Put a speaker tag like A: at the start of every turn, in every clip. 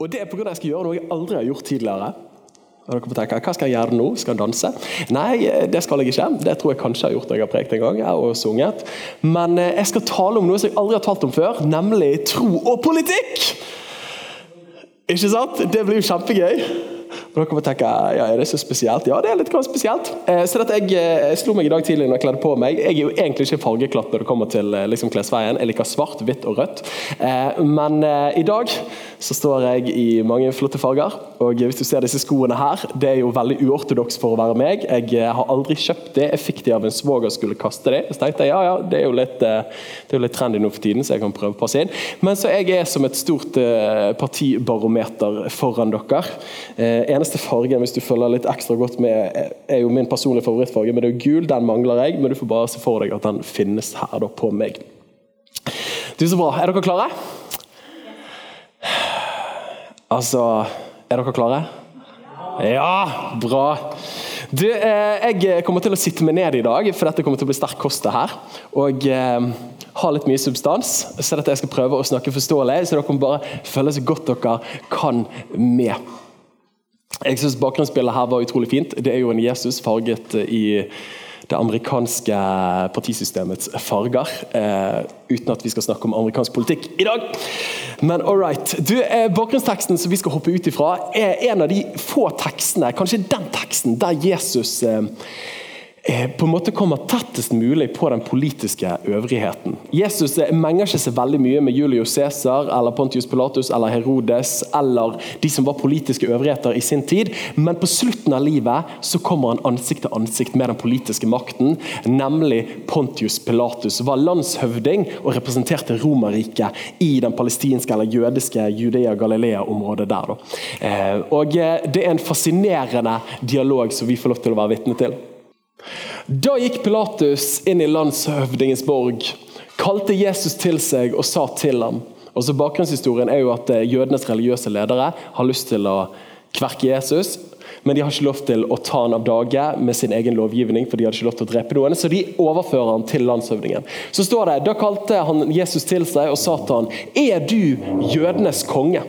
A: Og det er pga. at jeg skal gjøre noe jeg aldri har gjort tidligere. Og dere må tenke, Hva skal jeg gjøre nå? Skal jeg danse? Nei, det skal jeg ikke. Det tror jeg kanskje jeg har gjort når jeg har prekt en gang. og sunget. Men eh, jeg skal tale om noe som jeg aldri har talt om før, nemlig tro og politikk! Ikke sant? Det blir jo kjempegøy. Og dere må tenke ja, er det så spesielt? Ja, det er litt spesielt. Eh, så dette, jeg, eh, jeg slo meg i dag tidlig når jeg kledde på meg. Jeg er jo egentlig ikke fargeklatt når det kommer til eh, liksom, klesveien. Jeg liker svart, hvitt og rødt. Eh, men eh, i dag så står jeg i mange flotte farger. Og hvis du ser disse skoene her, det er jo veldig uortodoks for å være meg. Jeg eh, har aldri kjøpt det. Jeg fikk de av en svoger skulle kaste det. Så tenkte jeg ja, ja, det er jo litt, eh, det er litt trendy nå for tiden, så jeg kan prøve å passe inn. Men så jeg er som et stort eh, partibarometer foran dere. Eh, eneste fargen, hvis du følger litt ekstra godt med, er jo min personlige favorittfarge, men det er jo gul. Den mangler jeg, men du får bare se for deg at den finnes her da på meg. Du, Så bra. Er dere klare? Altså Er dere klare? Ja, bra. Du, eh, jeg kommer til å sitte meg ned i dag, for dette kommer til å bli sterk kost. her. Og eh, ha litt mye substans, så dette jeg skal prøve å snakke forståelig. Så dere må bare følge så godt dere kan med. Jeg synes Bakgrunnsbildet her var utrolig fint. Det er jo en Jesus farget i det amerikanske partisystemets farger. Eh, uten at vi skal snakke om amerikansk politikk i dag. Men all right. Du, eh, bakgrunnsteksten som vi skal hoppe ut ifra, er en av de få tekstene, kanskje den teksten, der Jesus eh, eh, på en måte kommer tettest mulig på den politiske øvrigheten. Jesus eh, menger ikke seg veldig mye med Julius Cæsar eller Pontius Pilatus eller Herodes eller de som var politiske øvrigheter i sin tid, men på slutten av livet så kommer han ansikt til ansikt med den politiske makten, nemlig Pontius Pilatus. Var landshøvding og representerte Romerriket i den palestinske eller jødiske Judea-Galilea-området der. Eh, og eh, Det er en fascinerende dialog som vi får lov til å være vitne til. Da gikk Pilatus inn i landshøvdingens borg, kalte Jesus til seg og sa til ham og så Bakgrunnshistorien er jo at eh, jødenes religiøse ledere har lyst til å kverke Jesus, men de har ikke lov til å ta han av dage med sin egen lovgivning, for de hadde ikke lov til å drepe noen, så de overfører han til landshøvdingen. Så står det, Da kalte han Jesus til seg og sa til han, Er du jødenes konge?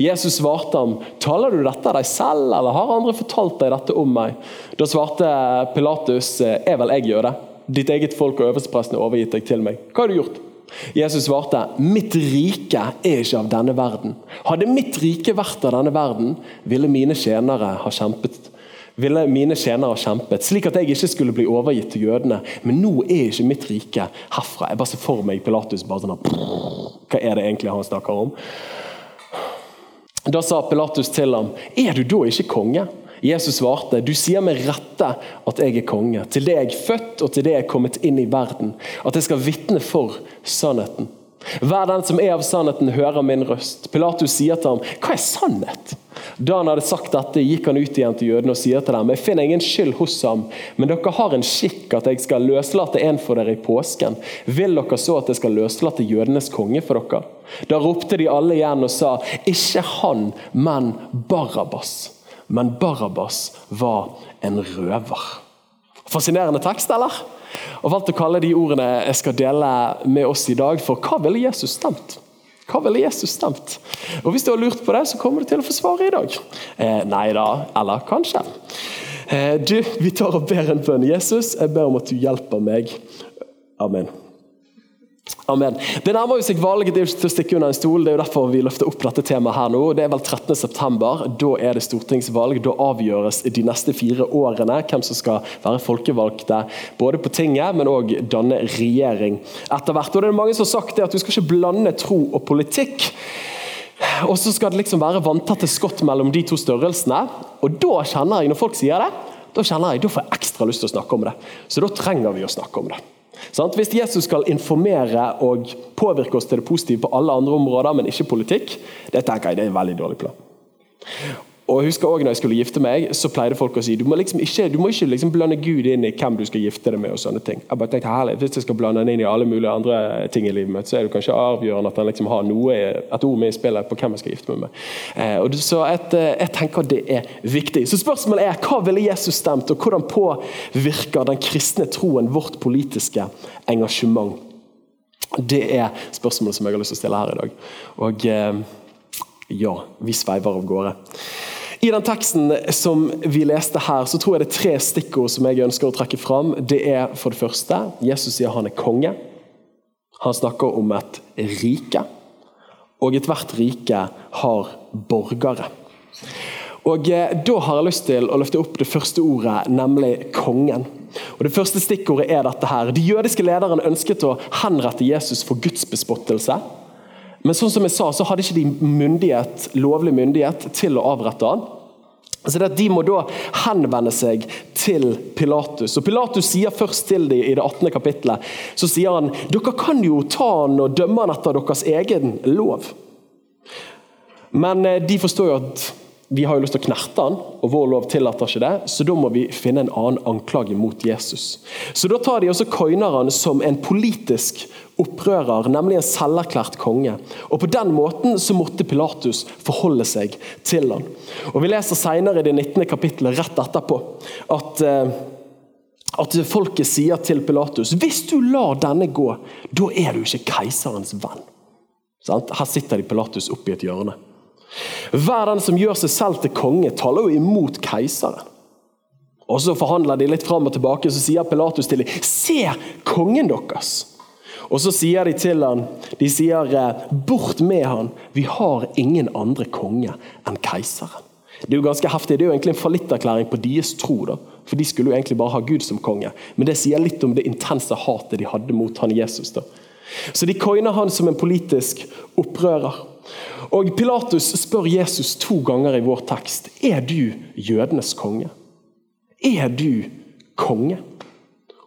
A: Jesus svarte ham, taler du dette av deg selv, eller har andre fortalt deg dette om meg? Da svarte Pilatus, er vel jeg jøde? Ditt eget folk og øverstepresten har overgitt deg til meg. Hva har du gjort? Jesus svarte, mitt rike er ikke av denne verden. Hadde mitt rike vært av denne verden, ville mine tjenere ha kjempet ville mine tjenere kjempet, slik at jeg ikke skulle bli overgitt til jødene. Men nå er ikke mitt rike herfra. Jeg bare ser for meg Pilatus bare sånn Hva er det egentlig han snakker om? Da sa Pilatus til ham, 'Er du da ikke konge?' Jesus svarte, 'Du sier med rette at jeg er konge.' 'Til det jeg er født, og til det jeg er kommet inn i verden.' 'At jeg skal vitne for sannheten.' Hver den som er av sannheten, hører min røst. Pilatus sier til ham, 'Hva er sannhet?' Da han hadde sagt dette, gikk han ut igjen til jødene og sier til dem, 'Jeg finner ingen skyld hos ham, men dere har en skikk at jeg skal løslate en for dere i påsken.' 'Vil dere så at jeg skal løslate jødenes konge for dere?' Da ropte de alle igjen og sa, 'Ikke han, men Barabbas.' Men Barabbas var en røver. Fascinerende tekst, eller? Og valgt å kalle de ordene jeg skal dele med oss i dag, for hva ville Jesus stemt? Hva ville Jesus stemt? Og Hvis du har lurt på det, så kommer du til å få svaret i dag. Eh, nei da, eller kanskje. Eh, du, Vi tar og ber en bønn. Jesus, jeg ber om at du hjelper meg. Amen. Amen. Det nærmer jo seg valget, det er jo ikke til å stikke under en stol. Det er jo derfor vi løfter opp dette temaet her nå. Det er vel 13. september. Da er det stortingsvalg. Da avgjøres de neste fire årene hvem som skal være folkevalgte både på tinget, men òg danne regjering etter hvert. Og det er mange som har sagt det at du skal ikke blande tro og politikk. Og så skal det liksom være vanntette skott mellom de to størrelsene. Og da kjenner jeg, når folk sier det, da kjenner jeg, da får jeg ekstra lyst til å snakke om det. Så da trenger vi å snakke om det. Hvis Jesus skal informere og påvirke oss til det positive på alle andre områder, men ikke politikk, det tenker jeg det er en veldig dårlig plan. Og jeg husker også når jeg skulle gifte meg, så pleide folk å si du må liksom ikke, du må ikke liksom blande Gud inn i hvem du skal gifte deg med. og sånne ting. Jeg bare tenkte, herlig, Hvis jeg skal blande han inn i alle mulige andre ting i livet mitt, så er det kanskje avgjørende at han liksom har noe, et ord med i spillet på hvem jeg skal gifte meg med. Eh, og så et, eh, Jeg tenker det er viktig. Så spørsmålet er hva ville Jesus stemt, og hvordan påvirker den kristne troen vårt politiske engasjement? Det er spørsmålet som jeg har lyst til å stille her i dag. Og eh, ja, vi sveiver av gårde. I den teksten som vi leste her, så tror jeg det er tre stikkord som jeg ønsker å trekke fram. Det er for det første Jesus sier han er konge. Han snakker om et rike. Og ethvert rike har borgere. Og eh, Da har jeg lyst til å løfte opp det første ordet, nemlig kongen. Og Det første stikkordet er dette her. De jødiske lederne ønsket å henrette Jesus for gudsbespottelse. Men sånn som jeg sa, så hadde ikke de myndighet, lovlig myndighet til å avrette han. Så det at De må da henvende seg til Pilatus. Og Pilatus sier først til dem i det 18. kapittelet så sier han, dere kan jo ta han og dømme han etter deres egen lov. Men eh, de forstår jo at vi har jo lyst til å knerte han, og vår lov tillater ikke det, så da må vi finne en annen anklage mot Jesus. Så Da tar de også coiner han som en politisk opprører, nemlig en selverklært konge. Og På den måten så måtte Pilatus forholde seg til han. Og Vi leser senere i det 19. kapittelet rett etterpå at, eh, at folket sier til Pilatus hvis du lar denne gå, da er du ikke keiserens venn. Her sitter de Pilatus oppi et hjørne. Hver den som gjør seg selv til konge, taler jo imot keiseren. Og Så forhandler de litt fram og tilbake, så sier Pilatus til dem Se kongen deres! Og Så sier de til han, de sier eh, bort med han, vi har ingen andre konge enn keiseren. Det er jo ganske heftig, det er jo egentlig en fallitterklæring på deres tro. da, For de skulle jo egentlig bare ha Gud som konge. Men det sier litt om det intense hatet de hadde mot han Jesus. da. Så de coiner han som en politisk opprører. Og Pilatus spør Jesus to ganger i vår tekst er du jødenes konge. Er du konge?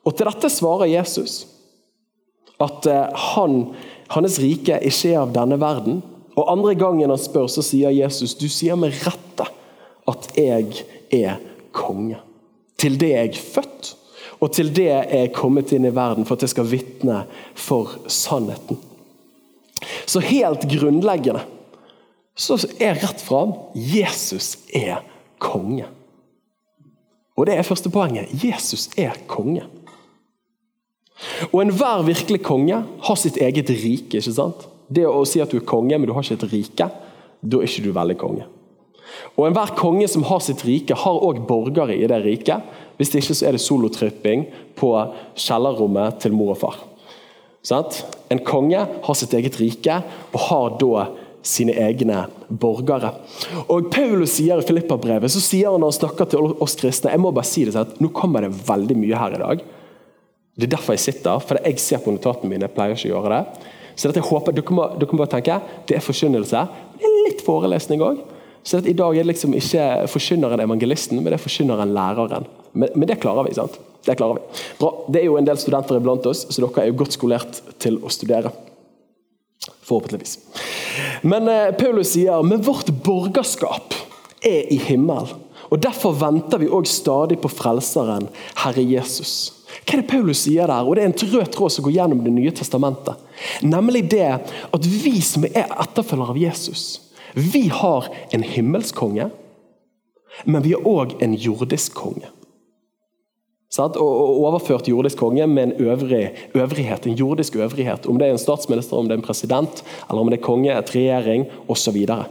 A: Og Til dette svarer Jesus at eh, han, hans rike ikke er av denne verden. Og Andre gangen han spør, så sier Jesus du sier med rette at jeg er konge. Til det er jeg født, og til det er jeg kommet inn i verden for at jeg skal vitne for sannheten. Så helt grunnleggende så er rett fram Jesus er konge. Og det er første poenget. Jesus er konge. Og enhver virkelig konge har sitt eget rike. ikke sant? Det å si at du er konge, men du har ikke et rike, da er ikke du veldig konge. Og enhver konge som har sitt rike, har òg borgere i det riket. Hvis det ikke så er det solotripping på kjellerrommet til mor og far. En konge har sitt eget rike og har da sine egne borgere. Og Paulus sier i Filippa-brevet så sier han når han snakker til oss kristne jeg må bare si det sånn at Nå kommer det veldig mye her i dag. Det er derfor jeg sitter, for jeg ser på notatene mine. jeg pleier ikke å gjøre det. Så dette, jeg håper, dere må, dere må bare tenke, Det er forkynnelse. Det er litt forelesning òg. Så I dag er det liksom ikke forkynneren evangelisten, men det er forkynneren læreren. Men, men det klarer vi. sant? Det klarer vi. Bra. Det er jo en del studenter iblant oss, så dere er jo godt skolert til å studere. Forhåpentligvis. Men eh, Paulus sier men vårt borgerskap er i himmel. Og Derfor venter vi òg stadig på Frelseren, Herre Jesus. Hva er det Paulus sier der? Og Det er en rød tråd som går gjennom Det nye testamentet. Nemlig det at vi som er etterfølgere av Jesus, vi har en himmelsk konge, men vi har òg en jordisk konge. Og overført jordisk konge med en øvrig, øvrighet, en jordisk øvrighet. Om det er en statsminister, om det er en president, eller om det er konge, et regjering osv. Så, videre.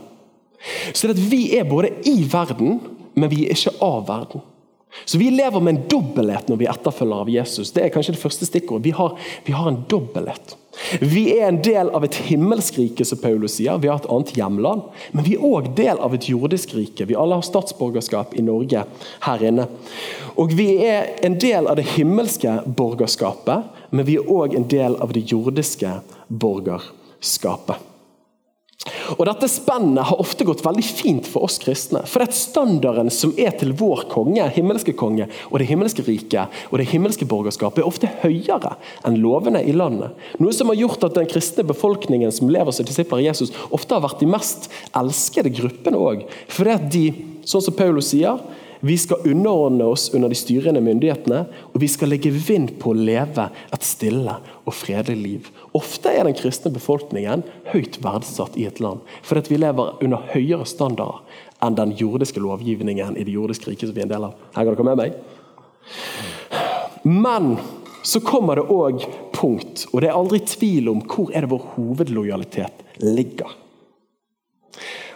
A: så vi er både i verden, men vi er ikke av verden. Så Vi lever med en dobbelthet når vi etterfølger av Jesus. Det er kanskje det første stikkordet. Vi har, vi har en dobbelthet. Vi er en del av et himmelsk rike, som Paulus sier. Vi har et annet hjemland. Men vi er òg del av et jordisk rike. Vi alle har statsborgerskap i Norge her inne. Og Vi er en del av det himmelske borgerskapet, men vi er òg en del av det jordiske borgerskapet. Og Dette spennet har ofte gått veldig fint for oss kristne. For det er standarden som er til vår konge, himmelske konge, og det himmelske riket og det himmelske borgerskapet, er ofte høyere enn lovene i landet. Noe som har gjort at den kristne befolkningen som lever som disipler av Jesus, ofte har vært de mest elskede gruppene òg. Fordi at de, sånn som Paulus sier, vi skal underordne oss under de styrende myndighetene, og vi skal legge vind på å leve et stille og fredelig liv. Ofte er den kristne befolkningen høyt verdsatt i et land, fordi vi lever under høyere standarder enn den jordiske lovgivningen i det jordiske riket som vi er en del av. Kan dere med meg? Men så kommer det òg punkt, og det er aldri tvil om hvor er det vår hovedlojalitet ligger.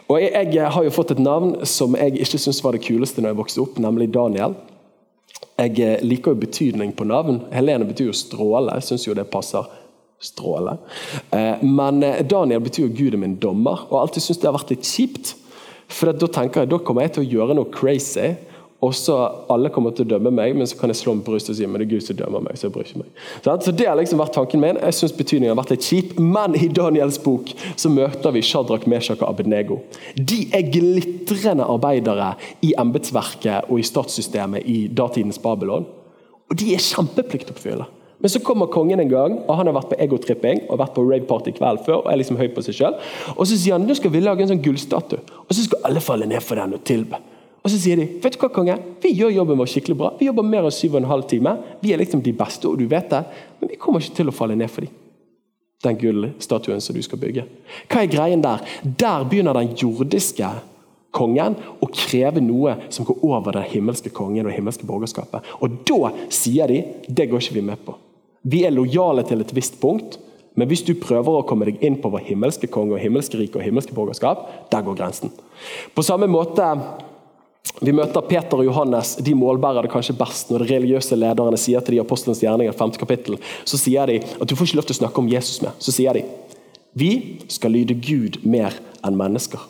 A: Og jeg, jeg, har jo fått et navn som jeg ikke syntes var det kuleste når jeg vokste opp, nemlig Daniel. Jeg eh, liker jo betydning på navn. Helene betyr jo stråle. Jeg syns jo det passer. Stråle. Eh, men eh, Daniel betyr jo Gud er min dommer, og jeg alltid syntes det har vært litt kjipt. For da tenker jeg, da kommer jeg til å gjøre noe crazy og så Alle kommer til å dømme meg, men så kan jeg slå meg på brystet og si men det er Gud som dømmer meg. Så jeg bryr ikke meg. Så Det har liksom vært tanken min. Jeg syns betydningen har vært litt kjip. Men i Daniels bok så møter vi Shadrach, Meshach og Abednego. De er glitrende arbeidere i embetsverket og i statssystemet i datidens Babylon. Og de er kjempepliktoppfyllende. Men så kommer kongen en gang, og han har vært på egotripping og vært på raveparty kvelden før. og er liksom høy på seg selv. Og så sier han nå skal vi lage en sånn gullstatue, og så skal alle falle ned for den og tilbe. Og så sier de vet du hva, konge, vi gjør jobben vår skikkelig bra. Vi jobber mer enn halv time. Vi er liksom de beste, og du vet det. Men vi kommer ikke til å falle ned for dem. Den gullstatuen som du skal bygge. Hva er greien der? Der begynner den jordiske kongen å kreve noe som går over den himmelske kongen og det himmelske borgerskapet. Og da sier de det går ikke vi med på. Vi er lojale til et visst punkt, men hvis du prøver å komme deg inn på vår himmelske konge og himmelske rike og himmelske borgerskap, der går grensen. På samme måte vi møter Peter og Johannes, de målbærer det kanskje best når de religiøse lederne sier til de apostelens gjerninger, 5. kapittel, så sier de at du får ikke lov til å snakke om Jesus med. Så sier de vi skal lyde Gud mer enn mennesker.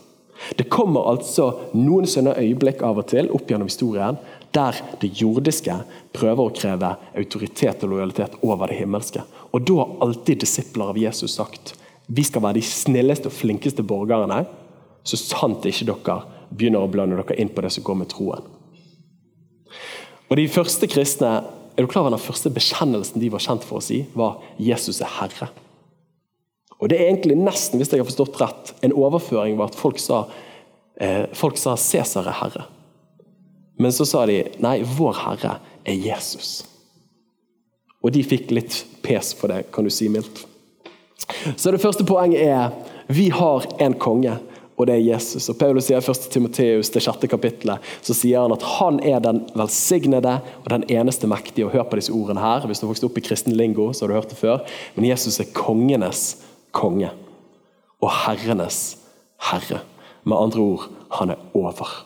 A: Det kommer altså noen sånne øyeblikk av og til opp gjennom historien der det jordiske prøver å kreve autoritet og lojalitet over det himmelske. Og Da har alltid disipler av Jesus sagt vi skal være de snilleste og flinkeste borgerne, så sant ikke dere begynner å blande dere inn på det som går med troen. Og De første kristne er du klar over den første bekjennelsen de var kjent for å si, var 'Jesus er Herre'. Og Det er egentlig nesten hvis jeg har forstått rett, en overføring var at folk sa eh, folk sa 'Cæsar er Herre'. Men så sa de 'Nei, vår Herre er Jesus'. Og de fikk litt pes for det, kan du si mildt. Så det første poenget er vi har en konge og det er Jesus. Og Paulus sier i 1. Timoteus, det sjette kapittelet, så sier han at han er den velsignede og den eneste mektige. Og hør på disse ordene her. Hvis du har vokst opp i kristen lingo, så har du hørt det før. Men Jesus er kongenes konge. Og herrenes herre. Med andre ord, han er over.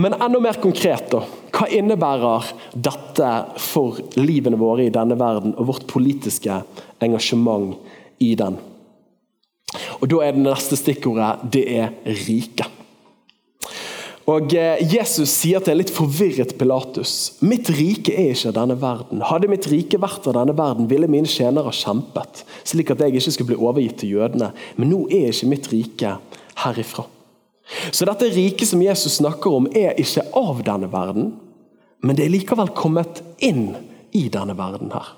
A: Men enda mer konkret, da. Hva innebærer dette for livene våre i denne verden og vårt politiske engasjement i den? Og Da er det neste stikkordet det er rike. Og eh, Jesus sier til en litt forvirret Pilatus mitt rike er ikke av denne verden. Hadde mitt rike vært av denne verden, ville mine tjenere kjempet, slik at jeg ikke skulle bli overgitt til jødene. Men nå er ikke mitt rike herifra. Så dette riket som Jesus snakker om, er ikke av denne verden, men det er likevel kommet inn i denne verden her.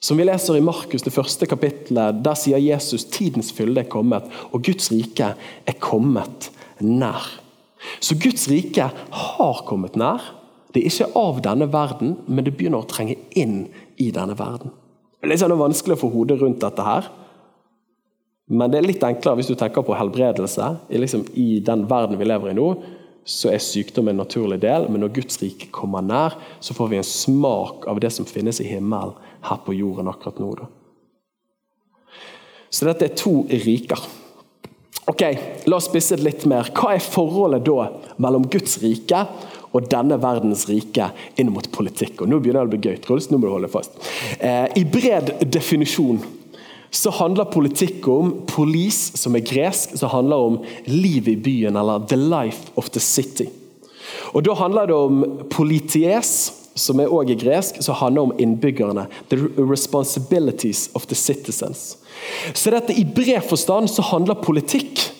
A: Som vi leser i Markus, det første kapittelet, der sier Jesus tidens fylde er kommet, og Guds rike er kommet nær. Så Guds rike har kommet nær. Det er ikke av denne verden, men det begynner å trenge inn i denne verden. Det er litt sånn vanskelig å få hodet rundt dette her. Men det er litt enklere hvis du tenker på helbredelse. Liksom, I den verden vi lever i nå, så er sykdom en naturlig del, men når Guds rike kommer nær, så får vi en smak av det som finnes i himmelen her på jorden akkurat nå. Så dette er to riker. Ok, La oss spisse det litt mer. Hva er forholdet da mellom Guds rike og denne verdens rike inn mot politikk? Og Nå begynner det å bli gøy, Truls. Nå må du holde fast. Eh, I bred definisjon så handler politikk om police, som er gresk, som handler om livet i byen, eller the life of the city. Og Da handler det om polities, som er også gresk, som handler om innbyggerne. The responsibilities of the citizens. Så dette I bred forstand så handler politikk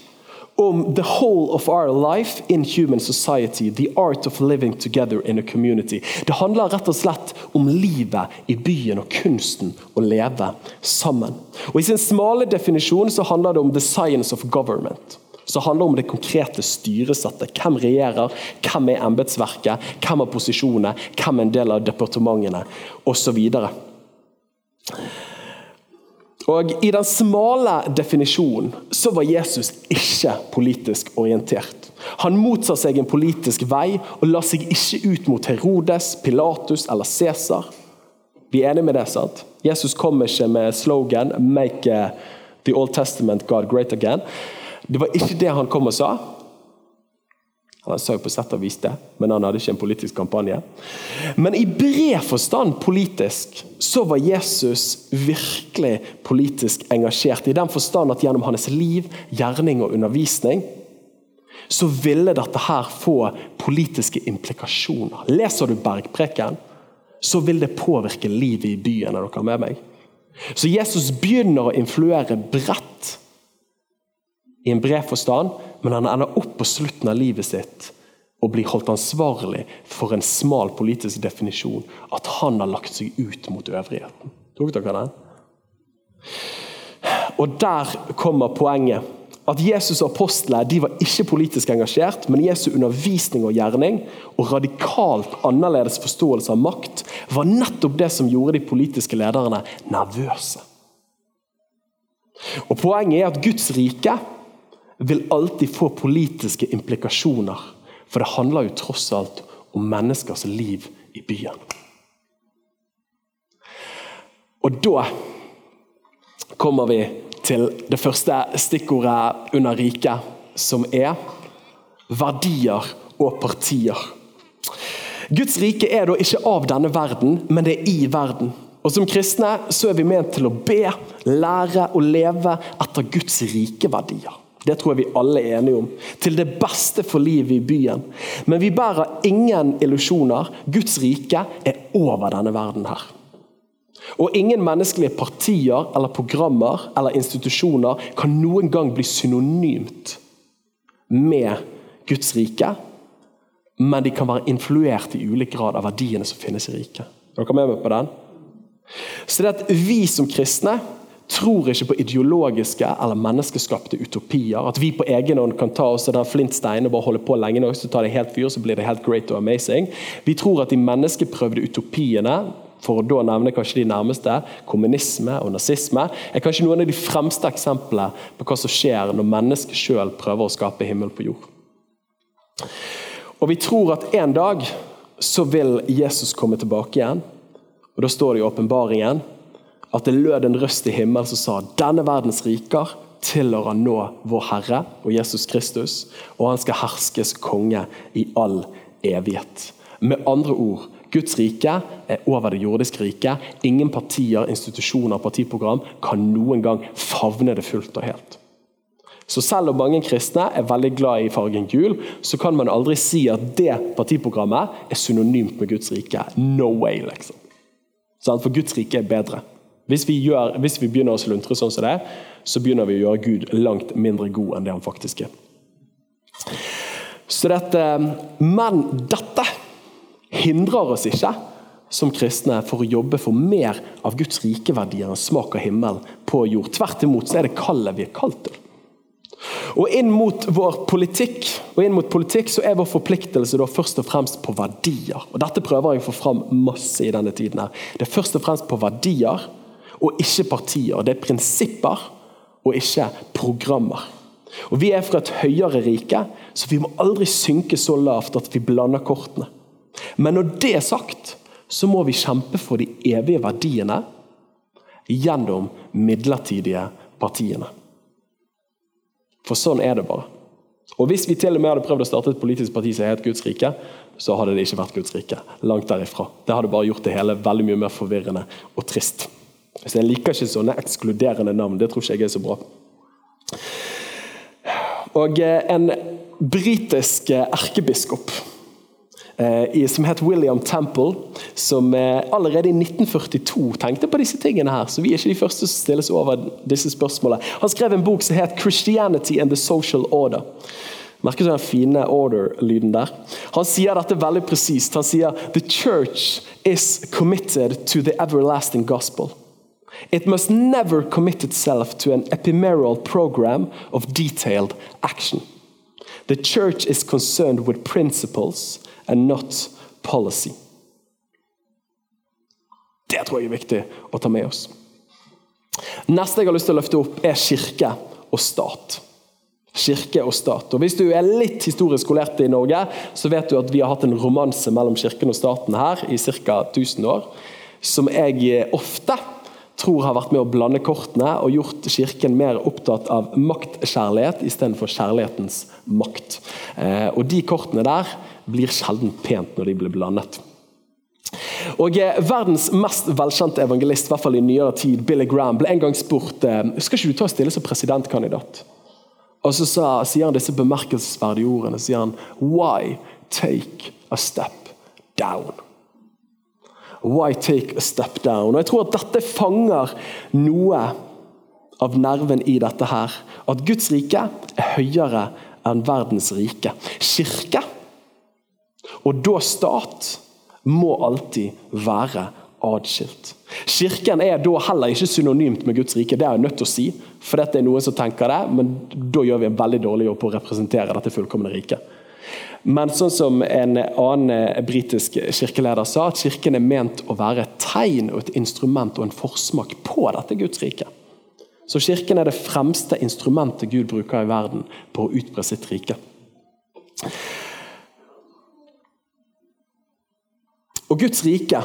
A: om the whole of our life in human society. The art of living together in a community. Det handler rett og slett om livet i byen og kunsten å leve sammen. Og I sin smale definisjon så handler det om the science of government. Så handler det om det konkrete styresettet. Hvem regjerer, hvem er embetsverket, hvem har posisjonene, hvem er en del av departementene osv. Og I den smale definisjonen så var Jesus ikke politisk orientert. Han motsa seg en politisk vei og la seg ikke ut mot Herodes, Pilatus eller Cæsar. Vi er enige med det, sant? Jesus kom ikke med slogan 'Make uh, the Old Testament God great again'. Det var ikke det han kom og sa. Han sa jo på sett og vis det, men han hadde ikke en politisk kampanje. Men i bred forstand politisk så var Jesus virkelig politisk engasjert. I den forstand at gjennom hans liv, gjerning og undervisning så ville dette her få politiske implikasjoner. Leser du Bergpreken, så vil det påvirke livet i byen. Er dere med meg? Så Jesus begynner å influere bredt i en bred forstand, men han ender opp på slutten av livet sitt og blir holdt ansvarlig for en smal politisk definisjon. At han har lagt seg ut mot øvrigheten. Tok dere den? Og der kommer poenget. At Jesus og apostlene de var ikke politisk engasjert, men Jesu undervisning og gjerning og radikalt annerledes forståelse av makt var nettopp det som gjorde de politiske lederne nervøse. Og Poenget er at Guds rike vil alltid få politiske implikasjoner. For det handler jo tross alt om menneskers liv i byen. Og da kommer vi til det første stikkordet under riket, som er verdier og partier. Guds rike er da ikke av denne verden, men det er i verden. Og Som kristne så er vi ment til å be, lære og leve etter Guds rike verdier. Det tror jeg vi alle er enige om. Til det beste for livet i byen. Men vi bærer ingen illusjoner. Guds rike er over denne verden her. Og ingen menneskelige partier eller programmer eller institusjoner kan noen gang bli synonymt med Guds rike, men de kan være influert i ulik grad av verdiene som finnes i riket. Dere med meg på den? Så det at vi som kristne tror ikke på ideologiske eller menneskeskapte utopier. At vi på egen hånd kan ta oss den flintsteinen og bare holde på lenge nok, så tar det helt fyr, så blir det helt great og amazing. Vi tror at de menneskeprøvde utopiene for å da nevne kanskje de nærmeste, kommunisme og nazisme, er kanskje noen av de fremste eksemplene på hva som skjer når mennesket sjøl prøver å skape himmel på jord. Og Vi tror at en dag så vil Jesus komme tilbake igjen. og Da står det i åpenbaringen at det lød en røst i himmelen som sa denne verdens riker tilhører nå vår Herre og Jesus Kristus, og han skal herskes konge i all evighet. Med andre ord, Guds rike er over det jordiske riket. Ingen partier, institusjoner, og partiprogram kan noen gang favne det fullt og helt. Så selv om mange kristne er veldig glad i fargen gul, så kan man aldri si at det partiprogrammet er synonymt med Guds rike. No way, liksom. For Guds rike er bedre. Hvis vi, gjør, hvis vi begynner å sluntre sånn som det, så begynner vi å gjøre Gud langt mindre god enn det han faktisk er. Så dette, men dette hindrer oss ikke som kristne for å jobbe for mer av Guds rike verdier enn smak av himmel på jord. Tvert imot så er det kallet vi er kalt til. Og inn mot vår politikk og inn mot politikk så er vår forpliktelse da først og fremst på verdier. Og Dette prøver jeg å få fram masse i denne tiden. her. Det er først og fremst på verdier og ikke partier. Det er prinsipper og ikke programmer. Og Vi er fra et høyere rike, så vi må aldri synke så lavt at vi blander kortene. Men når det er sagt, så må vi kjempe for de evige verdiene gjennom midlertidige partiene. For sånn er det bare. Og Hvis vi til og med hadde prøvd å starte et politisk parti som het Guds rike, så hadde det ikke vært Guds rike. Langt derifra. Det hadde bare gjort det hele veldig mye mer forvirrende og trist. Så Jeg liker ikke sånne ekskluderende navn. Det tror ikke jeg er så bra. Og eh, En britisk eh, erkebiskop eh, som het William Temple, som allerede i 1942 tenkte på disse tingene her. Så vi er ikke de første som stilles over disse spørsmålene. Han skrev en bok som het 'Christianity and the Social Order'. Merker du den fine order-lyden der? Han sier dette veldig presist. Han sier «The church is committed to the everlasting gospel». It must never commit itself to an ephemeral program of detailed action. The church is concerned with principles and not policy. Det tror jeg er viktig å ta med oss. Neste jeg har lyst til å løfte opp, er kirke og stat. Kirke og stat. Og Hvis du er litt historisk skolert i Norge, så vet du at vi har hatt en romanse mellom kirken og staten her i ca. 1000 år, som jeg ofte tror har vært med å blande kortene og gjort Kirken mer opptatt av maktkjærlighet istedenfor kjærlighetens makt. Eh, og De kortene der blir sjelden pent når de blir blandet. Og eh, Verdens mest velkjente evangelist i hvert fall i nyere tid, Billy Graham, ble en gang spurt eh, skal ikke du ta stille som presidentkandidat. Og Så sa, sier han disse bemerkelsesverdige ordene. sier han, Why take a step down? Why take a step down? Og Jeg tror at dette fanger noe av nerven i dette her. At Guds rike er høyere enn verdens rike. Kirke, og da stat, må alltid være adskilt. Kirken er da heller ikke synonymt med Guds rike. Det er jeg nødt til å si, for dette er noen som tenker det, men da gjør vi en veldig dårlig jobb på å representere dette fullkomne riket. Men sånn som en annen eh, britisk kirkeleder sa, at kirken er ment å være et tegn og et instrument og en forsmak på dette Guds rike. Så kirken er det fremste instrumentet Gud bruker i verden på å utbre sitt rike. Og Guds rike,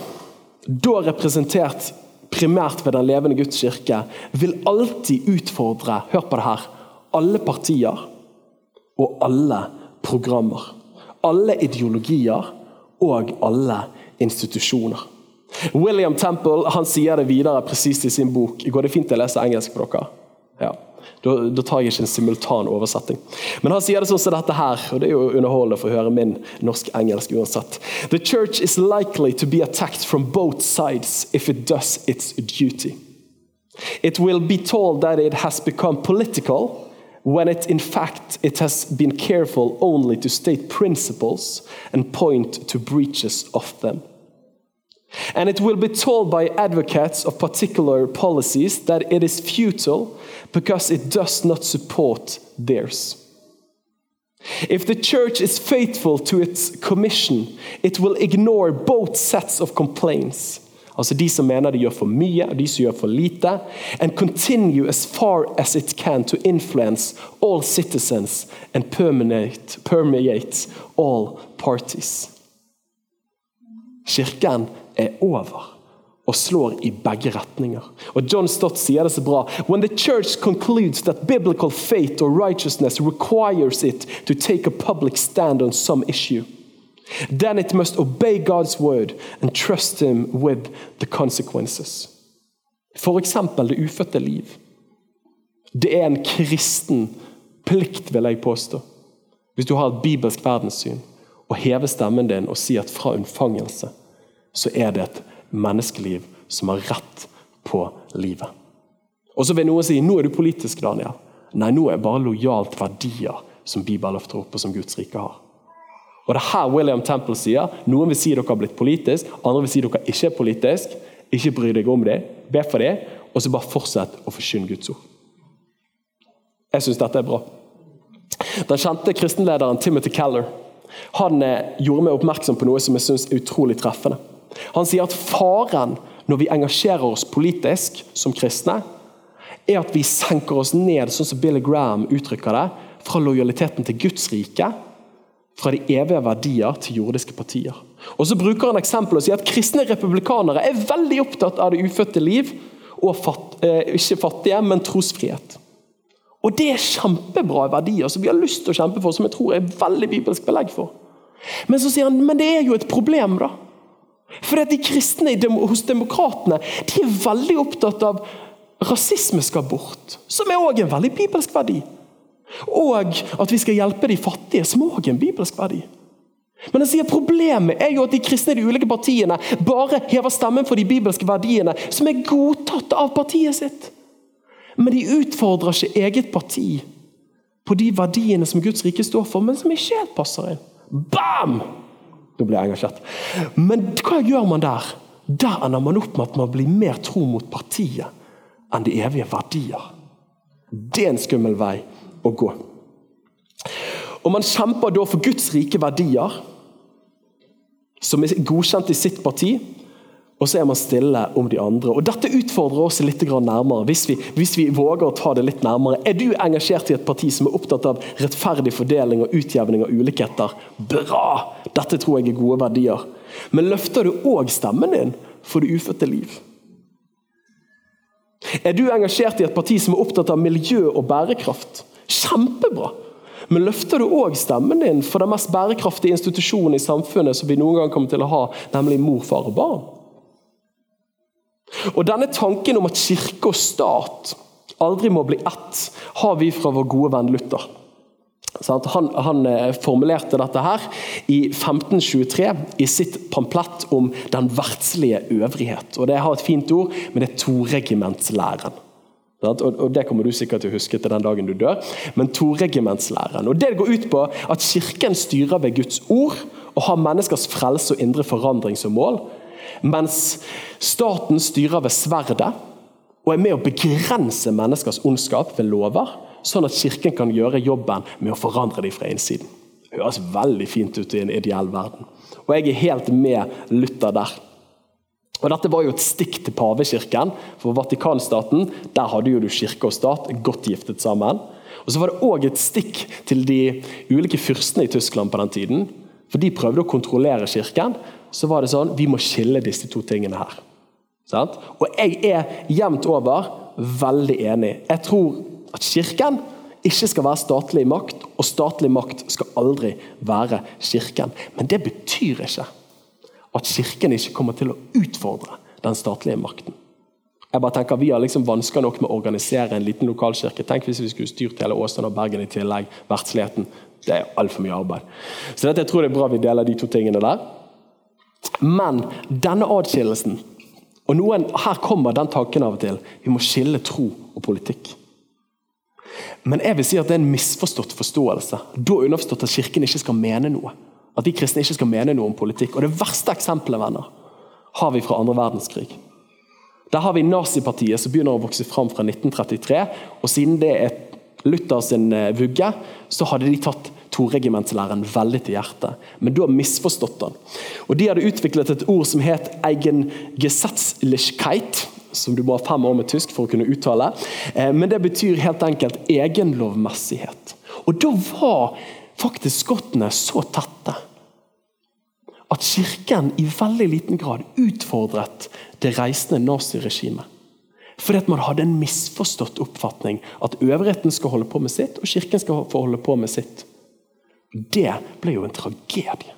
A: da representert primært ved den levende Guds kirke, vil alltid utfordre hør på det her, alle partier og alle programmer alle ideologier og alle institusjoner. William Temple han sier det videre presist i sin bok. Går det fint å lese engelsk på dere? Ja. Da, da, tar jeg ikke en simultan oversetting. Men han sier det sånn som dette her, og det er jo underholdende for å høre min norsk-engelsk uansett. The church is likely to be attacked from both sides if it does its duty. It will be told that it has become political when it in fact it has been careful only to state principles and point to breaches of them. And it will be told by advocates of particular policies that it is futile because it does not support theirs. If the church is faithful to its commission, it will ignore both sets of complaints Altså de som mener de gjør for mye, og de som gjør for lite. And continue as far as it can to influence all citizens and permeate, permeate all parties. Kirken er over og slår i begge retninger. Og John Stott sier det så bra. When the church concludes that biblical faith or righteousness requires it to take a public stand on some issue, Then it must obey God's word and trust him with the consequences. Eksempel det ufødte liv. Det er en kristen plikt, vil jeg påstå, hvis du har et bibelsk verdenssyn, å heve stemmen din og si at fra unnfangelse så er det et menneskeliv som har rett på livet. Og så vil noen si nå er du politisk, Daniel. Nei, nå er jeg bare lojal til verdier som Bibelen løfter opp, og som Guds rike har. Og det er her William Temple sier noen vil si dere har blitt politisk, andre vil si dere ikke er politisk. Ikke bry deg om det, be for det, og så bare fortsett å forkynne Guds ord. Jeg syns dette er bra. Den kjente kristenlederen Timothy Keller han eh, gjorde meg oppmerksom på noe som jeg synes er utrolig treffende. Han sier at faren når vi engasjerer oss politisk som kristne, er at vi senker oss ned, sånn som Billy Graham uttrykker det, fra lojaliteten til Guds rike fra de evige verdier til jordiske partier. Og så bruker han eksempel og sier at Kristne republikanere er veldig opptatt av det ufødte liv, og fatt, eh, ikke fattige, men trosfrihet. Og Det er kjempebra verdier som vi har lyst til å kjempe for, som jeg tror er veldig bibelsk belegg for. Men så sier han men det er jo et problem, da. For de kristne hos demokratene de er veldig opptatt av rasisme skal bort, som er òg en veldig bibelsk verdi. Og at vi skal hjelpe de fattige, som òg er en bibelsk verdi. Men jeg sier Problemet er jo at de kristne i de ulike partiene bare hever stemmen for de bibelske verdiene som er godtatt av partiet sitt. Men de utfordrer ikke eget parti på de verdiene som Guds rike står for, men som ikke helt passer inn. Bam! Da blir jeg engasjert. Men hva gjør man der? Der ender man opp med at man blir mer tro mot partiet enn de evige verdier. Det er en skummel vei å gå. Og Man kjemper da for Guds rike verdier, som er godkjent i sitt parti, og så er man stille om de andre. Og Dette utfordrer oss litt nærmere, hvis vi, hvis vi, våger å ta det litt nærmere. Er du engasjert i et parti som er opptatt av rettferdig fordeling og utjevning av ulikheter? Bra! Dette tror jeg er gode verdier. Men løfter du òg stemmen din for det ufødte liv? Er du engasjert i et parti som er opptatt av miljø og bærekraft? Kjempebra! Men løfter du òg stemmen din for den mest bærekraftige institusjonen i samfunnet som vi noen gang kommer til å ha, nemlig mor, far og barn? Og Denne tanken om at kirke og stat aldri må bli ett, har vi fra vår gode venn Luther. Han, han, eh, formulerte dette her i 1523 i sitt pamplett om den verdslige øvrighet. Og Det har et fint ord, men det er toregimentslæren. Og Det kommer du sikkert til å huske til den dagen du dør. Men toregimentslæren. Og Det går ut på at Kirken styrer ved Guds ord og har menneskers frelse og indre forandring som mål. Mens staten styrer ved sverdet og er med å begrense menneskers ondskap ved lover, sånn at kirken kan gjøre jobben med å forandre dem fra innsiden. Det høres veldig fint ut i en ideell verden. Og jeg er helt med Luther der. Og Dette var jo et stikk til pavekirken. For Vatikanstaten der hadde jo du kirke og stat godt giftet sammen. Og Så var det òg et stikk til de ulike fyrstene i Tyskland på den tiden. For de prøvde å kontrollere kirken så var det sånn vi må skille disse to tingene her. Og jeg er jevnt over veldig enig. Jeg tror at Kirken ikke skal være statlig makt, og statlig makt skal aldri være Kirken. Men det betyr ikke at Kirken ikke kommer til å utfordre den statlige makten. Jeg bare tenker Vi har liksom vansker nok med å organisere en liten lokalkirke. Tenk hvis vi skulle styrt hele Åsane og Bergen i tillegg. Verdsligheten. Det er altfor mye arbeid. Så dette, jeg tror det er bra vi deler de to tingene der. Men denne adskillelsen og noen, Her kommer den tanken av og til. Vi må skille tro og politikk. Men jeg vil si at det er en misforstått forståelse. Da underforstått at Kirken ikke skal mene noe. At de kristne ikke skal mene noe om politikk. Og Det verste eksempelet venner, har vi fra andre verdenskrig. Der har vi nazipartiet som begynner å vokse fram fra 1933. og Siden det er Luther sin vugge, så hadde de tatt toregimentslæren veldig til hjertet. Men du har misforstått den. Og De hadde utviklet et ord som het eigengesetzlichkeit, som du må ha fem år med tysk for å kunne uttale. Eh, men det betyr helt enkelt egenlovmessighet. Og da var faktisk skottene så tette at kirken i veldig liten grad utfordret det reisende naziregimet. Fordi at man hadde en misforstått oppfatning at øvrigheten skal holde på med sitt, og kirken skal få holde på med sitt. Det ble jo en tragedie.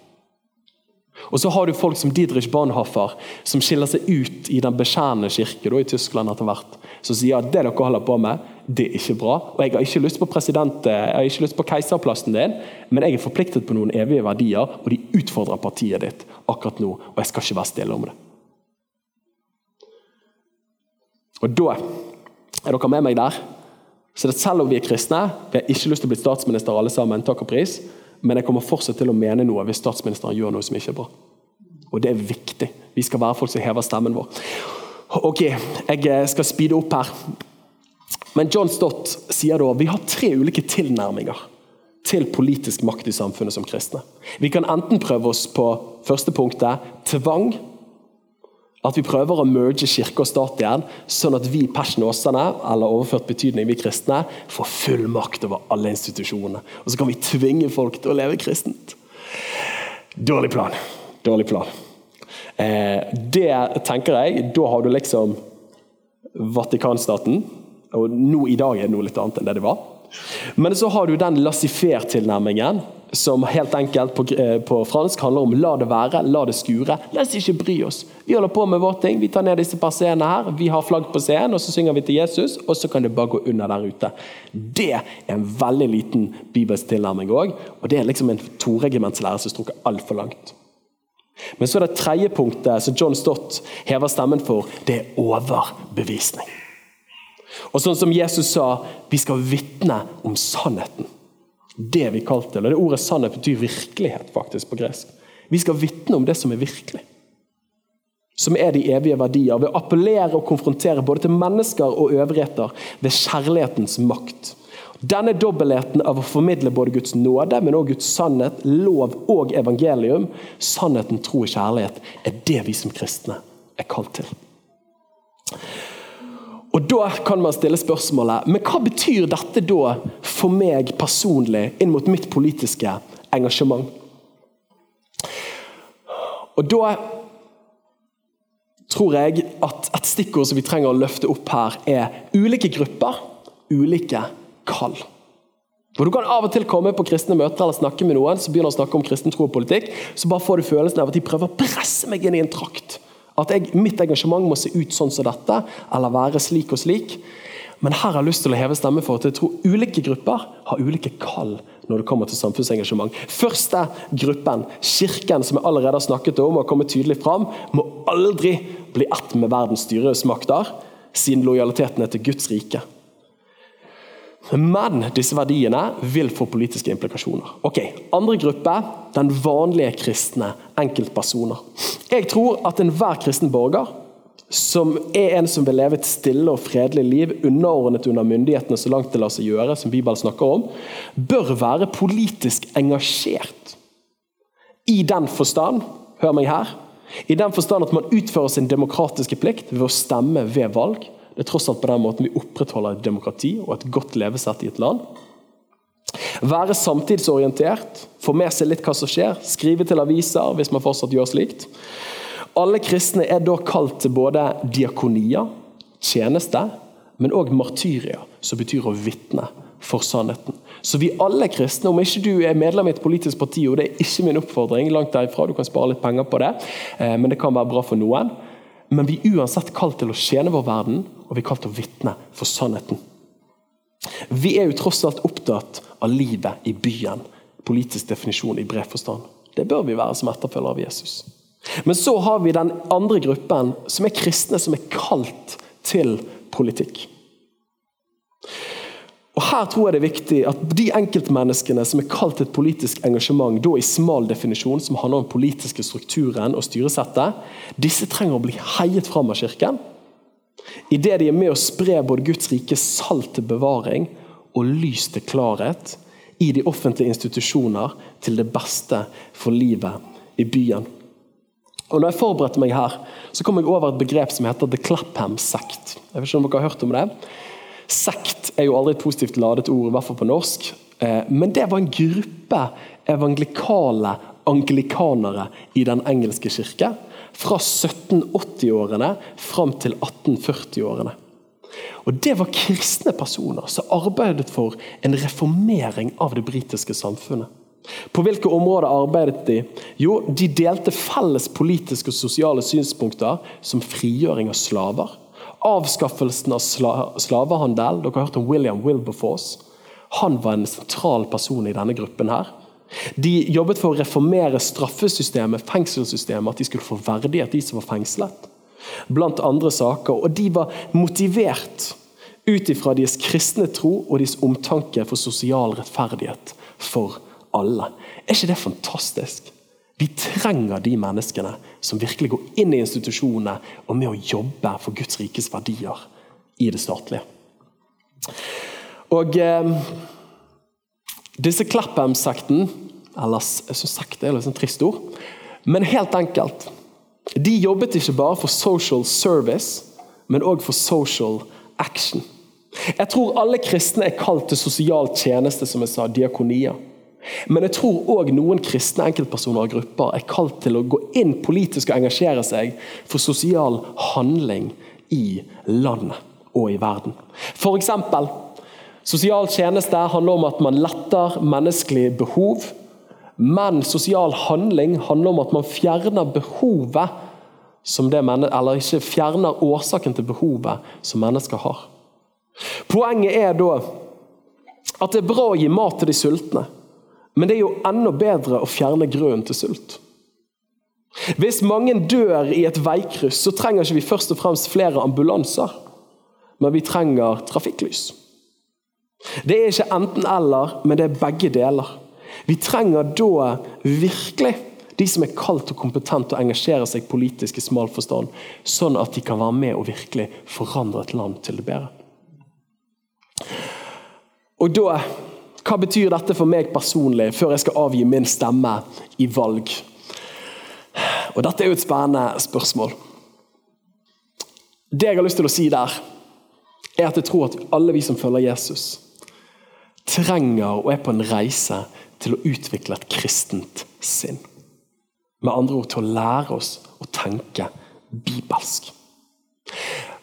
A: Og så har du folk som Didrich Bahnhofer, som skiller seg ut i den beskjærende kirke da, i Tyskland etter hvert. Som sier at det dere holder på med, det er ikke bra. Og jeg har ikke lyst på president, jeg har ikke lyst på keiserplassen din, men jeg er forpliktet på noen evige verdier, og de utfordrer partiet ditt akkurat nå. Og jeg skal ikke være stille om det. Og da er dere med meg der. Så selv om vi er kristne, vi har ikke lyst til å bli statsminister alle sammen, takk og pris, men jeg kommer fortsatt til å mene noe hvis statsministeren gjør noe som ikke er bra. Og det er viktig. Vi skal være folk som hever stemmen vår. Ok, jeg eh, skal speede opp her. Men John Stott sier da vi har tre ulike tilnærminger til politisk makt i samfunnet som kristne. Vi kan enten prøve oss på første punktet tvang at vi prøver å merge kirke og stat igjen, sånn at vi persnåsene, eller overført betydning vi kristne, får full makt over alle institusjonene. Og så kan vi tvinge folk til å leve kristent. Dårlig plan. Dårlig plan. Eh, det tenker jeg Da har du liksom Vatikanstaten. Og nå i dag er det noe litt annet enn det det var. Men så har du den laissez-faire-tilnærmingen, som helt enkelt på, eh, på, fransk handler om 'la det være, la det skure'. La oss ikke bry oss. Vi holder på med vår ting. Vi tar ned disse par scenene her. Vi har flagg på scenen, og så synger vi til Jesus, og så kan det bare gå under der ute. Det er en veldig liten bibelsk tilnærming òg, og det er liksom en toregimentslære som strukker altfor langt. Men så er det tredje punktet som John Stott hever stemmen for, det er overbevisning. Og sånn som Jesus sa, vi skal vitne om sannheten. Det vi kalt til. og Det ordet 'sannhet' betyr virkelighet faktisk på gresk. Vi skal vitne om det som er virkelig. Som er de evige verdier. Ved å appellere og konfrontere både til mennesker og øvrigheter ved kjærlighetens makt. Denne dobbeltheten av å formidle både Guds nåde, men også Guds sannhet, lov og evangelium, sannheten, tro og kjærlighet, er det vi som kristne er kalt til. Og Da kan man stille spørsmålet men hva betyr dette da for meg personlig inn mot mitt politiske engasjement? Og Da tror jeg at et stikkord som vi trenger å løfte opp her, er ulike grupper, ulike kall. For Du kan av og til komme på kristne møter eller snakke med noen som begynner å snakke om kristen tro og politikk, så bare får du følelsen av at de prøver å presse meg inn i en trakt. At jeg, mitt engasjement må se ut sånn som dette, eller være slik og slik. Men her har jeg lyst til å heve stemme for at jeg tror ulike grupper har ulike kall når det kommer til samfunnsengasjement. Første gruppen, Kirken, som jeg allerede har snakket om, og kommet tydelig fram, må aldri bli ett med verdens styresmakter, siden lojaliteten er til Guds rike. Men disse verdiene vil få politiske implikasjoner. Ok, Andre gruppe den vanlige kristne enkeltpersoner. Jeg tror at enhver kristen borger som er en som vil leve et stille og fredelig liv, underordnet under myndighetene så langt det lar seg gjøre, som Bibelen snakker om, bør være politisk engasjert. I den forstand, hør meg her, i den forstand at man utfører sin demokratiske plikt ved å stemme ved valg det er tross alt på den måten vi opprettholder et demokrati og et godt levesett i et land. Være samtidsorientert, få med seg litt hva som skjer, skrive til aviser hvis man fortsatt gjør slikt. Alle kristne er da kalt til både diakonia, tjeneste, men òg martyria, som betyr å vitne for sannheten. Så vi alle kristne, om ikke du er medlem i et politisk parti, og det er ikke min oppfordring, langt derifra, du kan spare litt penger på det, eh, men det kan være bra for noen, men vi er uansett kalt til å tjene vår verden, og vi er kalt til å vitne for sannheten. Vi er jo tross alt opptatt av livet i byen. Politisk definisjon i bred forstand. Det bør vi være som etterfølgere av Jesus. Men så har vi den andre gruppen, som er kristne, som er kalt til politikk. Og Her tror jeg det er viktig at de enkeltmenneskene som er kalt et politisk engasjement, da i smal definisjon, som handler om politiske strukturen og styresettet, disse trenger å bli heiet fram av Kirken. Idet de er med å spre både Guds rike salt til bevaring og lys til klarhet i de offentlige institusjoner til det beste for livet i byen. Og når jeg forberedte meg her, så kom jeg over et begrep som heter The Clapham Sect. Jeg vet ikke om dere har hørt om det? Sekt er jo aldri et positivt ladet ord, i hvert fall på norsk. Eh, men det var en gruppe evangelikale anglikanere i den engelske kirke. Fra 1780-årene fram til 1840-årene. Og Det var kristne personer som arbeidet for en reformering av det britiske samfunnet. På hvilke områder arbeidet de? Jo, De delte felles politiske og sosiale synspunkter som frigjøring av slaver Avskaffelsen av slavehandel. Dere har hørt om William Wilberforce. Han var en sentral person i denne gruppen. her. De jobbet for å reformere straffesystemet, fengselssystemet, at de skulle få verdighet, de som var fengslet. Blant andre saker. Og de var motivert ut ifra deres kristne tro og deres omtanke for sosial rettferdighet for alle. Er ikke det fantastisk? Vi trenger de menneskene som virkelig går inn i institusjonene og med å jobbe for Guds rikes verdier i det statlige. Og eh, disse Clapham-sekten Eller så synes sekt er litt sånn trist ord. Men helt enkelt. De jobbet ikke bare for social service, men òg for social action. Jeg tror alle kristne er kalt til sosial tjeneste, som jeg sa, diakonia. Men jeg tror òg noen kristne enkeltpersoner og grupper er kalt til å gå inn politisk og engasjere seg for sosial handling i landet og i verden. For eksempel Sosial tjeneste handler om at man letter menneskelige behov. Men sosial handling handler om at man fjerner behovet det eller ikke fjerner årsaken til behovet som mennesker har. Poenget er da at det er bra å gi mat til de sultne, men det er jo enda bedre å fjerne grunnen til sult. Hvis mange dør i et veikryss, så trenger ikke vi først og fremst flere ambulanser, men vi trenger trafikklys. Det er ikke enten-eller, men det er begge deler. Vi trenger da virkelig de som er kalt og kompetente og engasjerer seg politisk i smal forstand, sånn at de kan være med og virkelig forandre et land til det bedre. Og da, Hva betyr dette for meg personlig, før jeg skal avgi min stemme i valg? Og Dette er jo et spennende spørsmål. Det jeg har lyst til å si der, er at jeg tror at alle vi som følger Jesus, trenger og er på en reise til å utvikle et kristent sinn. Med andre ord til å lære oss å tenke bibelsk.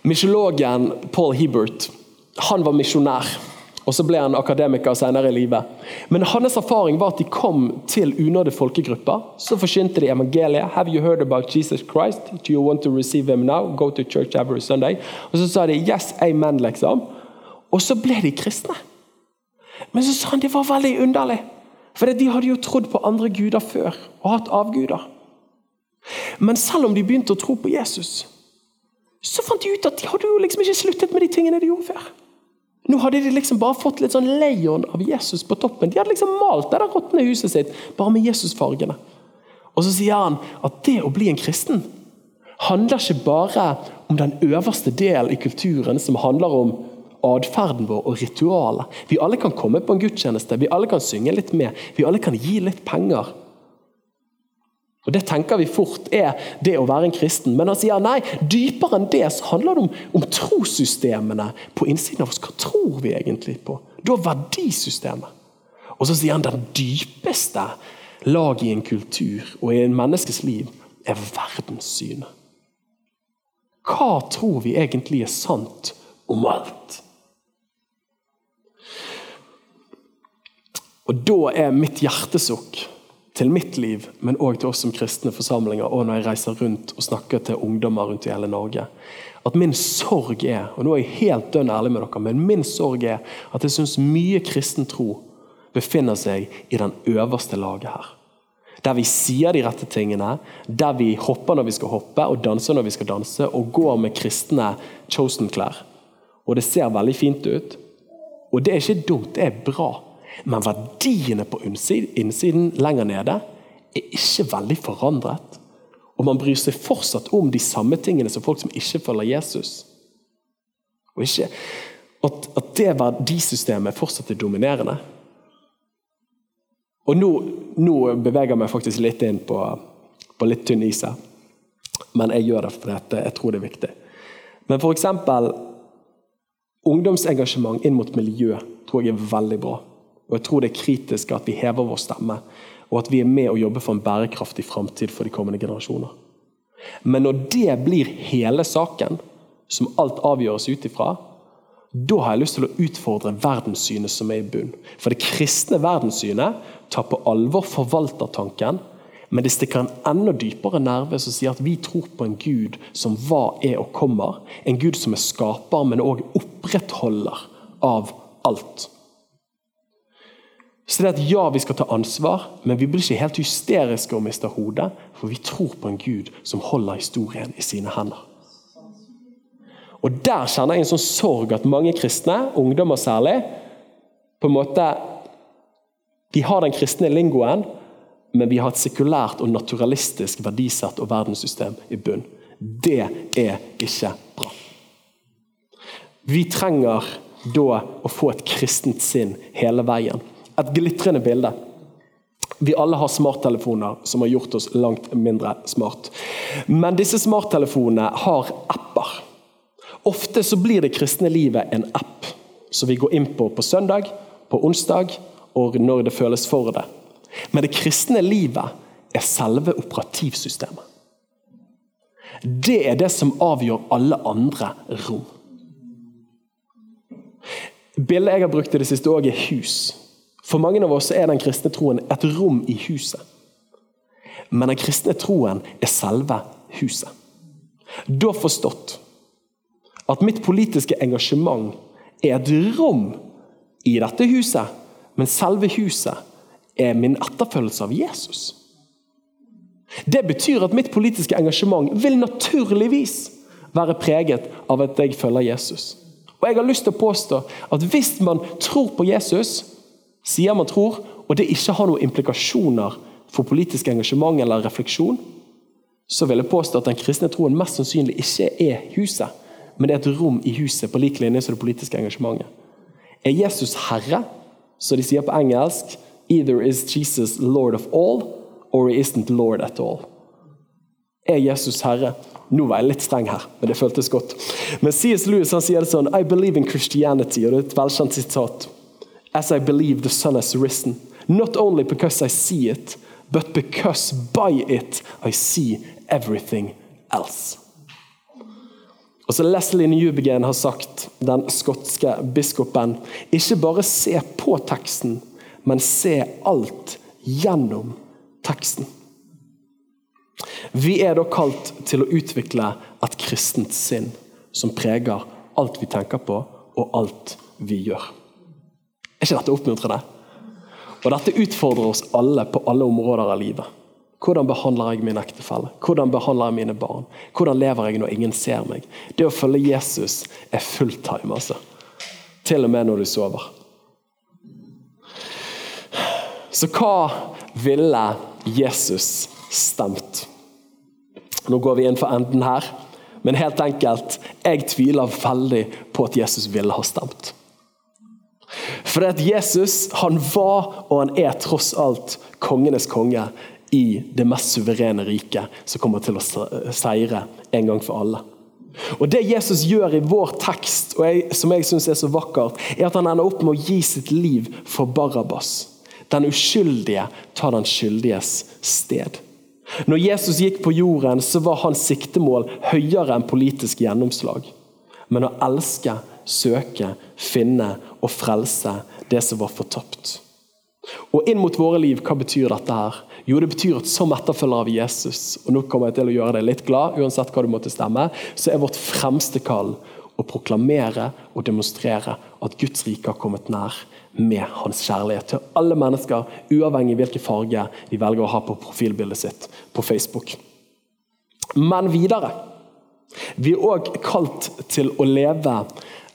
A: Misjologen Paul Hebert han var misjonær. Og så ble han akademiker senere i livet. Men hans erfaring var at de kom til unådde folkegrupper. Så forsynte de evangeliet. Have you heard about Jesus Christ? Do you want to receive him now? Go to church every Sunday. Og så sa de yes, amen, liksom. Og så ble de kristne. Men så sa han det var veldig underlig. For de hadde jo trodd på andre guder før og hatt avguder. Men selv om de begynte å tro på Jesus, så fant de ut at de hadde jo liksom ikke sluttet med de tingene de gjorde før. Nå hadde de liksom bare fått litt sånn leion av Jesus på toppen. De hadde liksom malt det der råtne huset sitt bare med Jesusfargene. Og så sier han at det å bli en kristen handler ikke bare om den øverste del i kulturen, som handler om atferden vår og ritualet. Vi alle kan komme på en gudstjeneste, vi alle kan synge litt med, vi alle kan gi litt penger. Og Det tenker vi fort er det å være en kristen. Men han sier nei, dypere enn det så handler det om, om trossystemene på innsiden av oss. Hva tror vi egentlig på? Da verdisystemet. Og så sier han den dypeste laget i en kultur og i en menneskes liv er verdenssynet. Hva tror vi egentlig er sant om alt? Og da er mitt hjertesukk til mitt liv, men òg til oss som kristne forsamlinger, og når jeg reiser rundt og snakker til ungdommer rundt i hele Norge, at min sorg er og nå er jeg helt dønn ærlig med dere, men min sorg er at jeg syns mye kristen tro befinner seg i den øverste laget her. Der vi sier de rette tingene, der vi hopper når vi skal hoppe, og danser når vi skal danse, og går med kristne chosen-klær. Og det ser veldig fint ut. Og det er ikke dumt, det er bra. Men verdiene på innsiden lenger nede er ikke veldig forandret. Og man bryr seg fortsatt om de samme tingene som folk som ikke følger Jesus. Og ikke at, at det verdisystemet fortsatt er dominerende. Og nå, nå beveger jeg meg faktisk litt inn på, på litt tynn is her. Men jeg gjør det fordi jeg tror det er viktig. Men f.eks. ungdomsengasjement inn mot miljø tror jeg er veldig bra. Og jeg tror det er kritisk at vi hever vår stemme, og at vi er med og jobber for en bærekraftig framtid for de kommende generasjoner. Men når det blir hele saken, som alt avgjøres ut ifra, da har jeg lyst til å utfordre verdenssynet som er i bunn. For det kristne verdenssynet tar på alvor forvaltertanken, men det stikker en enda dypere nerve som sier at vi tror på en Gud som var, er og kommer. En Gud som er skaper, men òg opprettholder av alt. Så det er at Ja, vi skal ta ansvar, men vi blir ikke helt hysteriske og mister hodet. For vi tror på en Gud som holder historien i sine hender. Og Der kjenner jeg en sånn sorg at mange kristne, ungdommer særlig, på en måte De har den kristne lingoen, men vi har et sekulært og naturalistisk verdisett og verdenssystem i bunn. Det er ikke bra. Vi trenger da å få et kristent sinn hele veien et glitrende bilde. Vi alle har smarttelefoner som har gjort oss langt mindre smart. Men disse smarttelefonene har apper. Ofte så blir det kristne livet en app som vi går inn på på søndag, på onsdag og når det føles for det. Men det kristne livet er selve operativsystemet. Det er det som avgjør alle andre rom. Bildet jeg har brukt i det siste òg, er hus. For mange av oss er den kristne troen et rom i huset. Men den kristne troen er selve huset. Da forstått at mitt politiske engasjement er et rom i dette huset, men selve huset er min etterfølgelse av Jesus. Det betyr at mitt politiske engasjement vil naturligvis være preget av at jeg følger Jesus. Og jeg har lyst til å påstå at Hvis man tror på Jesus, sier man tror, og det ikke har noen implikasjoner for politisk engasjement eller refleksjon, så vil jeg påstå at den kristne troen mest sannsynlig ikke er huset, men det er et rom i huset på lik linje som det politiske engasjementet. Er Jesus herre, som de sier på engelsk Either is Jesus Lord of all, or he isn't Lord at all. Er Jesus herre? Nå var jeg litt streng her, men det føltes godt. Men C.S. Lewis han sier det sånn I believe in Christianity, og det er et velkjent sitat. As I believe the sun has risen. Not only because I see it, but because by it I see everything else. Og så Leslie Newbegin har sagt, den skotske biskopen, ikke bare se på teksten, men se alt gjennom teksten. Vi er da kalt til å utvikle et kristent sinn som preger alt vi tenker på, og alt vi gjør. Er ikke dette oppmuntrende? Og Dette utfordrer oss alle på alle områder av livet. Hvordan behandler jeg min ektefelle? Hvordan behandler jeg mine barn? Hvordan lever jeg når ingen ser meg? Det å følge Jesus er fulltime, altså. Til og med når du sover. Så hva ville Jesus stemt? Nå går vi inn for enden her, men helt enkelt, jeg tviler veldig på at Jesus ville ha stemt. For det at Jesus han var og han er tross alt kongenes konge i det mest suverene riket som kommer til å seire en gang for alle. Og Det Jesus gjør i vår tekst, og jeg, som jeg syns er så vakkert, er at han ender opp med å gi sitt liv for Barabas. Den uskyldige tar den skyldiges sted. Når Jesus gikk på jorden, så var hans siktemål høyere enn politisk gjennomslag. Men å elske, søke, finne og frelse det som var fortapt. Og inn mot våre liv, hva betyr dette her? Jo, det betyr at som etterfølger av Jesus, og nå kommer jeg til å gjøre deg litt glad, uansett hva du måtte stemme, så er vårt fremste kall å proklamere og demonstrere at Guds rike har kommet nær med hans kjærlighet til alle mennesker, uavhengig hvilken farge de velger å ha på profilbildet sitt på Facebook. Men videre. Vi er òg kalt til å leve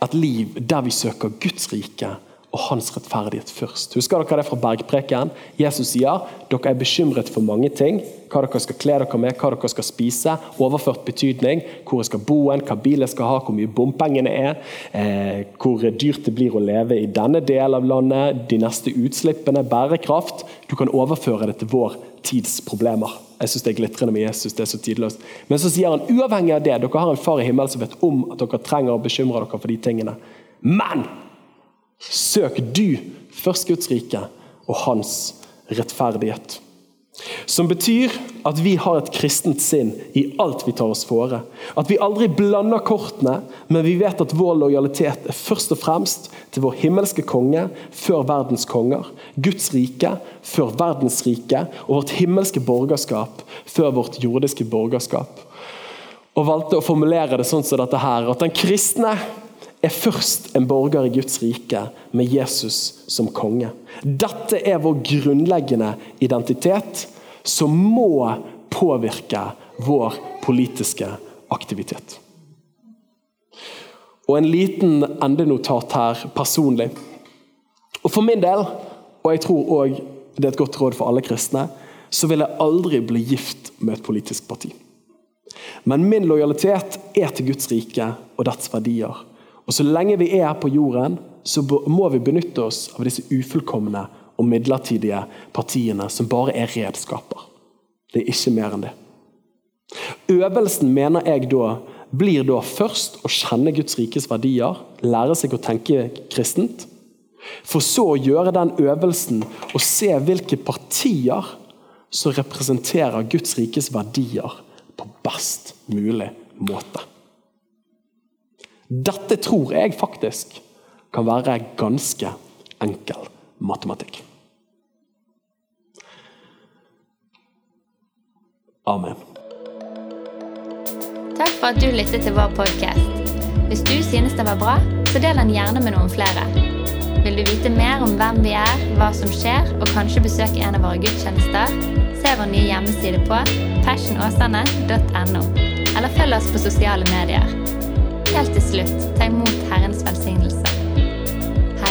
A: et liv der vi søker Guds rike og hans rettferdighet først. Husker dere det fra bergpreken? Jesus sier dere er bekymret for mange ting. Hva dere skal kle dere med, hva dere skal spise. Overført betydning. Hvor jeg skal bo, en, hva bil jeg skal ha, hvor mye bompengene er. Eh, hvor dyrt det blir å leve i denne delen av landet. De neste utslippene. Bærekraft. Du kan overføre det til vår tids problemer. Jeg synes Det er glitrende med Jesus. det er så tidløst. Men så sier han uavhengig av det, dere har en far i himmelen som vet om at dere trenger å bekymre dere for de tingene. Men Søk du først Guds rike og hans rettferdighet. Som betyr at vi har et kristent sinn i alt vi tar oss fore. At vi aldri blander kortene, men vi vet at vår lojalitet er først og fremst til vår himmelske konge før verdens konger, Guds rike før verdens rike og vårt himmelske borgerskap før vårt jordiske borgerskap. Og valgte å formulere det sånn som dette her, at den kristne er først en borger i Guds rike med Jesus som konge. Dette er vår grunnleggende identitet, som må påvirke vår politiske aktivitet. Og en liten endenotat her personlig. Og For min del, og jeg tror også det er et godt råd for alle kristne, så vil jeg aldri bli gift med et politisk parti. Men min lojalitet er til Guds rike og dets verdier. Og Så lenge vi er her på jorden, så må vi benytte oss av disse ufullkomne og midlertidige partiene som bare er redskaper. Det er ikke mer enn det. Øvelsen mener jeg da blir da først å kjenne Guds rikes verdier, lære seg å tenke kristent. For så å gjøre den øvelsen og se hvilke partier som representerer Guds rikes verdier på best mulig måte. Dette tror jeg faktisk kan være ganske enkel matematikk. Amen.
B: Takk for at du lyttet til vår podkast. Hvis du synes den var bra, så del den gjerne med noen flere. Vil du vite mer om hvem vi er, hva som skjer, og kanskje besøke en av våre gudstjenester, se vår nye hjemmeside på passionåsane.no, eller følg oss på sosiale medier. Helt til slutt, ta imot Herrens velsignelse.